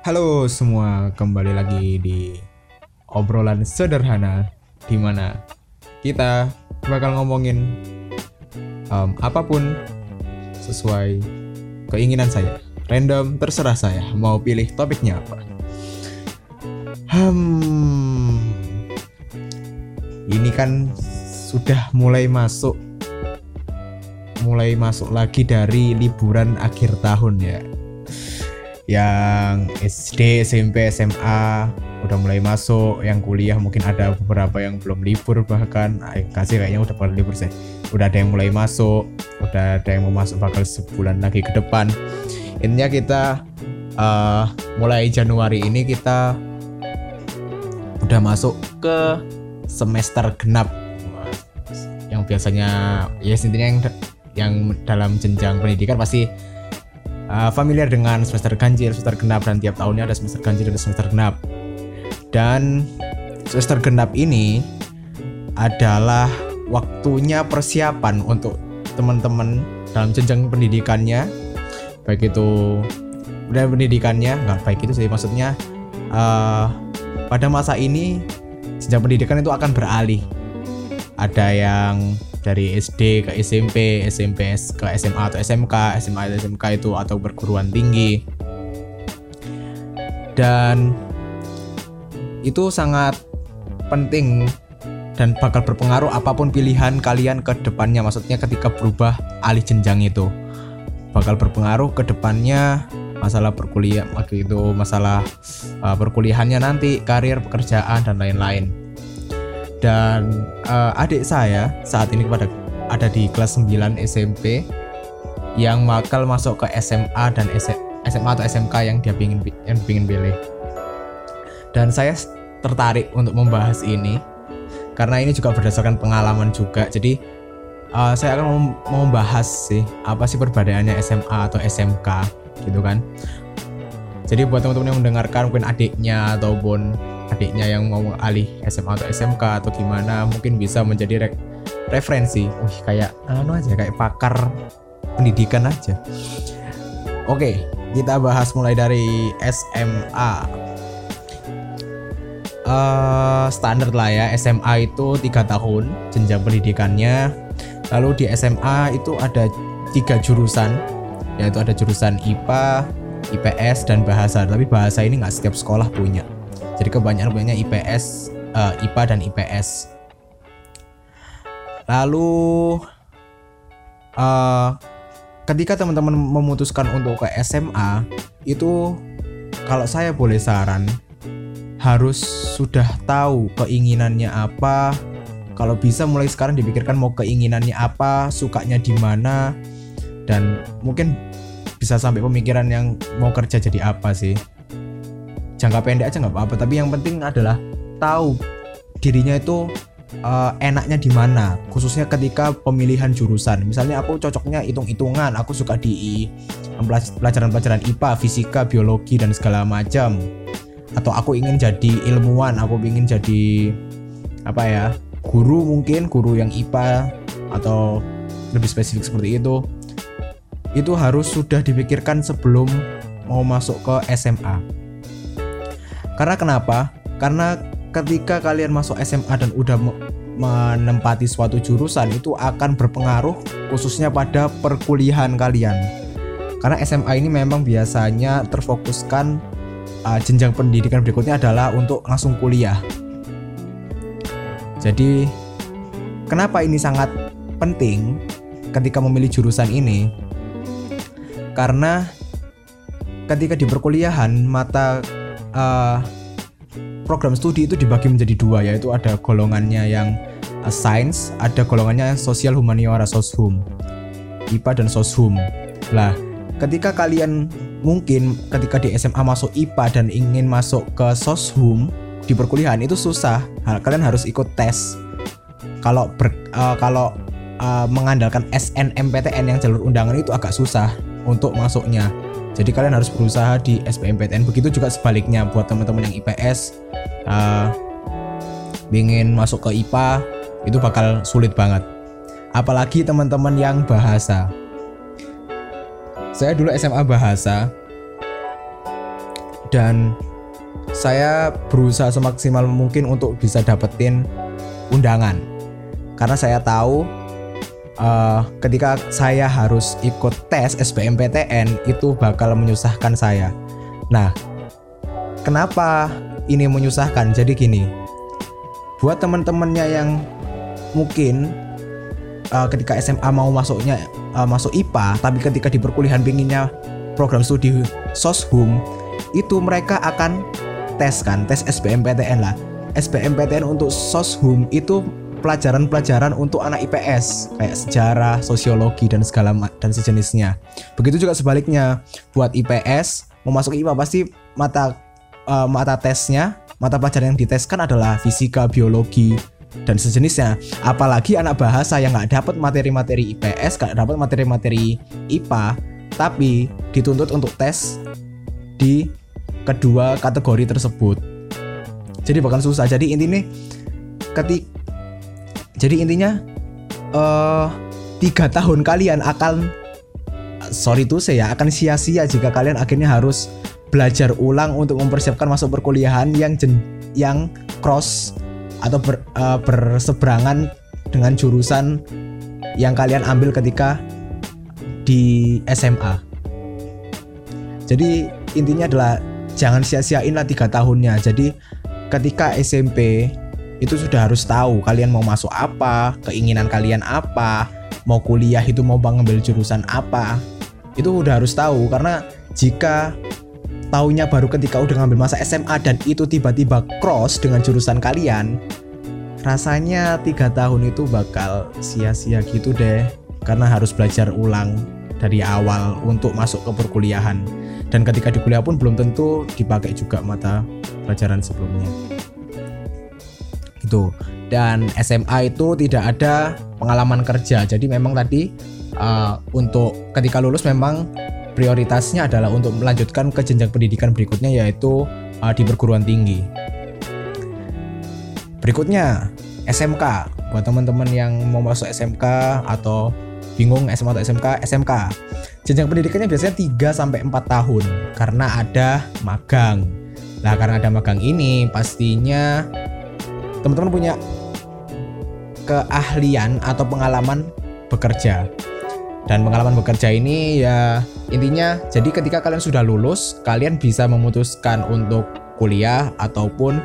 Halo semua, kembali lagi di obrolan sederhana di mana kita bakal ngomongin um, apa pun sesuai keinginan saya. Random, terserah saya mau pilih topiknya apa. Hmm, ini kan sudah mulai masuk mulai masuk lagi dari liburan akhir tahun ya yang SD, SMP, SMA udah mulai masuk, yang kuliah mungkin ada beberapa yang belum libur bahkan eh, kasih kayaknya udah pada libur sih. Udah ada yang mulai masuk, udah ada yang mau masuk bakal sebulan lagi ke depan. Intinya kita uh, mulai Januari ini kita udah masuk ke semester genap yang biasanya ya intinya yang yang dalam jenjang pendidikan pasti uh, familiar dengan semester ganjil, semester genap dan tiap tahunnya ada semester ganjil dan semester genap. Dan semester genap ini adalah waktunya persiapan untuk teman-teman dalam jenjang pendidikannya baik itu udah pendidikannya nggak baik itu sih maksudnya uh, pada masa ini jenjang pendidikan itu akan beralih ada yang dari SD ke SMP, SMP ke SMA atau SMK, SMA atau SMK itu atau perguruan tinggi. Dan itu sangat penting dan bakal berpengaruh apa pun pilihan kalian ke depannya maksudnya ketika berubah alih jenjang itu bakal berpengaruh ke depannya masalah perkuliah itu masalah uh, perkuliahannya nanti karir pekerjaan dan lain-lain dan uh, adik saya saat ini pada ada di kelas 9 SMP yang bakal masuk ke SMA dan SMA atau SMK yang dia ingin yang ingin pilih. Dan saya tertarik untuk membahas ini karena ini juga berdasarkan pengalaman juga. Jadi uh, saya akan membahas sih apa sih perbedaannya SMA atau SMK gitu kan. Jadi buat teman-teman yang mendengarkan mungkin adiknya ataupun adiknya yang mau alih SMA atau SMK atau gimana mungkin bisa menjadi re referensi. Wih kayak anu aja kayak pakar pendidikan aja. Oke kita bahas mulai dari SMA uh, eh, standar lah ya SMA itu tiga tahun jenjang pendidikannya. Lalu di SMA itu ada tiga jurusan yaitu ada jurusan IPA IPS dan bahasa. Tapi bahasa ini nggak setiap sekolah punya jadi kebanyakan punya IPS, uh, eh, IPA dan IPS. Lalu uh, ketika teman-teman memutuskan untuk ke SMA itu kalau saya boleh saran harus sudah tahu keinginannya apa. Kalau bisa mulai sekarang dipikirkan mau keinginannya apa, sukanya di mana dan mungkin bisa sampai pemikiran yang mau kerja jadi apa sih jangka pendek aja nggak apa-apa. Tapi yang penting adalah tahu dirinya itu uh, enaknya di mana khususnya ketika pemilihan jurusan. Misalnya aku cocoknya hitung-hitungan aku suka di pelajaran-pelajaran IPA fisika biologi dan segala macam. Atau aku ingin jadi ilmuwan aku ingin jadi apa ya guru mungkin guru yang IPA atau lebih spesifik seperti itu. Itu harus sudah dipikirkan sebelum mau masuk ke SMA karena kenapa? Karena ketika kalian masuk SMA dan udah menempati suatu jurusan itu akan berpengaruh khususnya pada perkuliahan kalian. Karena SMA ini memang biasanya terfokuskan uh, jenjang pendidikan berikutnya adalah untuk langsung kuliah. Jadi kenapa ini sangat penting ketika memilih jurusan ini? Karena ketika di perkuliahan mata uh, program studi itu dibagi menjadi dua yaitu ada golongannya yang uh, science, ada golongannya sosial humaniora soshum. IPA dan soshum. Lah, ketika kalian mungkin ketika di SMA masuk IPA dan ingin masuk ke soshum di perkuliahan itu susah. Kalian harus ikut tes. Kalau ber, uh, kalau uh, mengandalkan SNMPTN yang jalur undangan itu agak susah untuk masuknya jadi kalian harus berusaha di SBMPTN. Begitu juga sebaliknya buat teman-teman yang IPS uh, ingin masuk ke IPA itu bakal sulit banget. Apalagi teman-teman yang bahasa. Saya dulu SMA bahasa dan saya berusaha semaksimal mungkin untuk bisa dapetin undangan karena saya tahu uh, ketika saya harus ikut tes SBMPTN itu bakal menyusahkan saya. Nah, kenapa ini menyusahkan? Jadi gini, buat teman-temannya yang mungkin uh, ketika SMA mau masuknya uh, masuk IPA, tapi ketika di perkuliahan pinginnya program studi soshum, itu mereka akan tes kan, tes SBMPTN lah. SBMPTN untuk soshum itu pelajaran-pelajaran untuk anak IPS kayak sejarah, sosiologi dan segala dan sejenisnya. Begitu juga sebaliknya buat IPS mau masuk IPA pasti mata uh, mata tesnya, mata pelajaran yang diteskan adalah fisika, biologi dan sejenisnya. Apalagi anak bahasa yang nggak dapat materi-materi IPS, nggak dapat materi-materi IPA, tapi dituntut untuk tes di kedua kategori tersebut. Jadi bahkan susah. Jadi intinya ketik jadi intinya uh, tiga tahun kalian akan sorry tuh saya akan sia-sia jika kalian akhirnya harus belajar ulang untuk mempersiapkan masuk perkuliahan yang jen, yang cross atau ber, uh, berseberangan dengan jurusan yang kalian ambil ketika di SMA. Jadi intinya adalah jangan sia-siain lah tiga tahunnya. Jadi ketika SMP itu sudah harus tahu kalian mau masuk apa, keinginan kalian apa, mau kuliah itu mau ngambil jurusan apa. Itu udah harus tahu karena jika taunya baru ketika udah ngambil masa SMA dan itu tiba-tiba cross dengan jurusan kalian, rasanya tiga tahun itu bakal sia-sia gitu deh. Karena harus belajar ulang dari awal untuk masuk ke perkuliahan. Dan ketika di kuliah pun belum tentu dipakai juga mata pelajaran sebelumnya gitu. Dan SMA itu tidak ada pengalaman kerja. Jadi memang tadi uh, untuk ketika lulus memang prioritasnya adalah untuk melanjutkan ke jenjang pendidikan berikutnya yaitu uh, di perguruan tinggi. Berikutnya SMK buat teman-teman yang mau masuk SMK atau bingung SMA atau SMK SMK jenjang pendidikannya biasanya 3 sampai 4 tahun karena ada magang. Nah, karena ada magang ini, pastinya teman-teman punya keahlian atau pengalaman bekerja. Dan pengalaman bekerja ini ya intinya jadi ketika kalian sudah lulus kalian bisa memutuskan untuk kuliah ataupun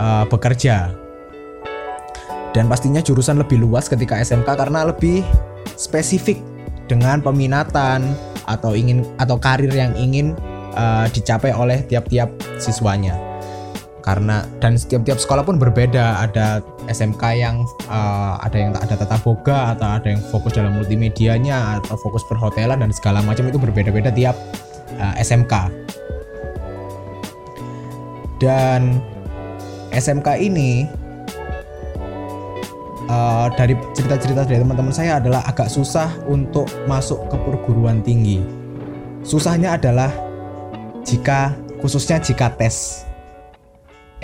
uh, bekerja. Dan pastinya jurusan lebih luas ketika SMK karena lebih spesifik dengan peminatan atau ingin atau karir yang ingin uh, dicapai oleh tiap-tiap siswanya karena dan setiap tiap sekolah pun berbeda. Ada SMK yang uh, ada yang ada tata boga atau ada yang fokus dalam multimedianya atau fokus perhotelan dan segala macam itu berbeda-beda tiap uh, eh, SMK dan SMK ini uh, dari cerita-cerita dari teman-teman saya adalah agak susah untuk masuk ke perguruan tinggi. Susahnya adalah jika khususnya jika tes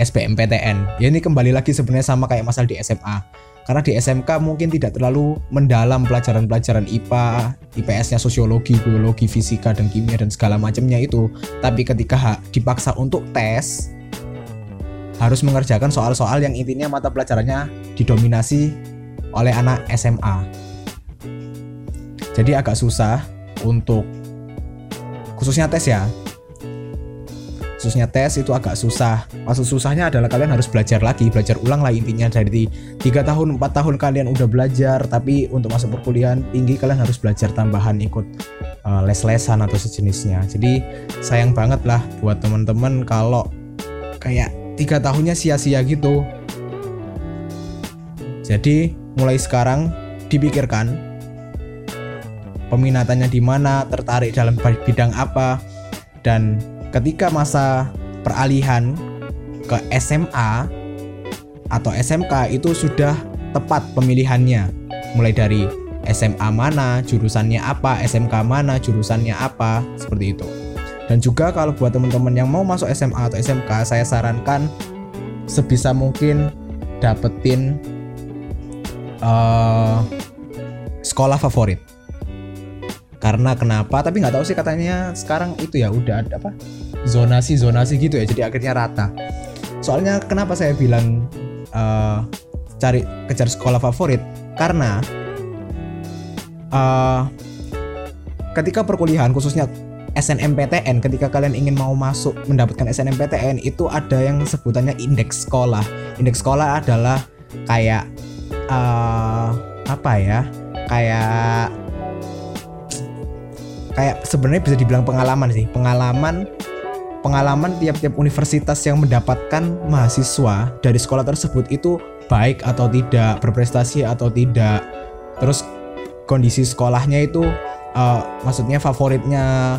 SBMPTN. Ya ini kembali lagi sebenarnya sama kayak masalah di SMA. Karena di SMK mungkin tidak terlalu mendalam pelajaran-pelajaran IPA, IPS-nya sosiologi, biologi, fisika dan kimia dan segala macamnya itu. Tapi ketika dipaksa untuk tes harus mengerjakan soal-soal yang intinya mata pelajarannya didominasi oleh anak SMA. Jadi agak susah untuk khususnya tes ya khususnya tes itu agak susah. Maksud susahnya adalah kalian harus belajar lagi belajar ulang lah intinya. Dari tiga tahun 4 tahun kalian udah belajar tapi untuk masuk perkuliahan tinggi kalian harus belajar tambahan ikut uh, les-lesan atau sejenisnya. Jadi sayang banget lah buat teman-teman kalau kayak tiga tahunnya sia-sia gitu. Jadi mulai sekarang dipikirkan peminatannya di mana tertarik dalam bidang apa dan ketika masa peralihan ke SMA atau SMK itu sudah tepat pemilihannya mulai dari SMA mana, jurusannya apa, SMK mana, jurusannya apa, seperti itu. Dan juga kalau buat teman-teman yang mau masuk SMA atau SMK, saya sarankan sebisa mungkin dapetin uh, sekolah favorit. Karena kenapa tapi nggak tahu sih katanya sekarang itu ya udah ada apa zonasi zonasi gitu ya jadi akhirnya rata soalnya kenapa saya bilang uh, cari kejar sekolah favorit karena uh, ketika perkuliahan khususnya SNMPTN ketika kalian ingin mau masuk mendapatkan SNMPTN itu ada yang sebutannya indeks sekolah. Indeks sekolah adalah kayak uh, apa ya? Kayak kayak sebenarnya bisa dibilang pengalaman sih. Pengalaman pengalaman tiap-tiap universitas yang mendapatkan mahasiswa dari sekolah tersebut itu baik atau tidak, berprestasi atau tidak. Terus kondisi sekolahnya itu uh, maksudnya favoritnya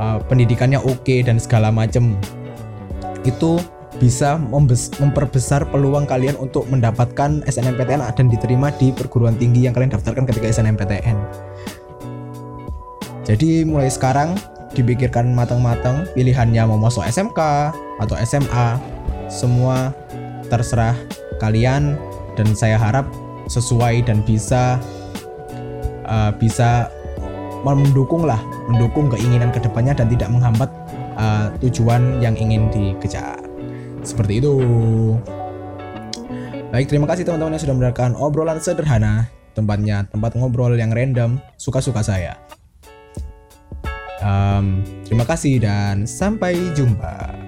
uh, pendidikannya oke okay dan segala macam itu bisa memperbesar peluang kalian untuk mendapatkan SNMPTN dan diterima di perguruan tinggi yang kalian daftarkan ketika SNMPTN. Jadi mulai sekarang dipikirkan matang-matang pilihannya mau masuk SMK atau SMA, semua terserah kalian dan saya harap sesuai dan bisa uh, bisa mendukung lah mendukung keinginan ke depannya dan tidak menghambat uh, tujuan yang ingin dikejar. Seperti itu. Baik terima kasih teman-teman yang sudah mendengarkan obrolan sederhana. Tempatnya tempat ngobrol yang random suka-suka saya um, terima kasih dan sampai jumpa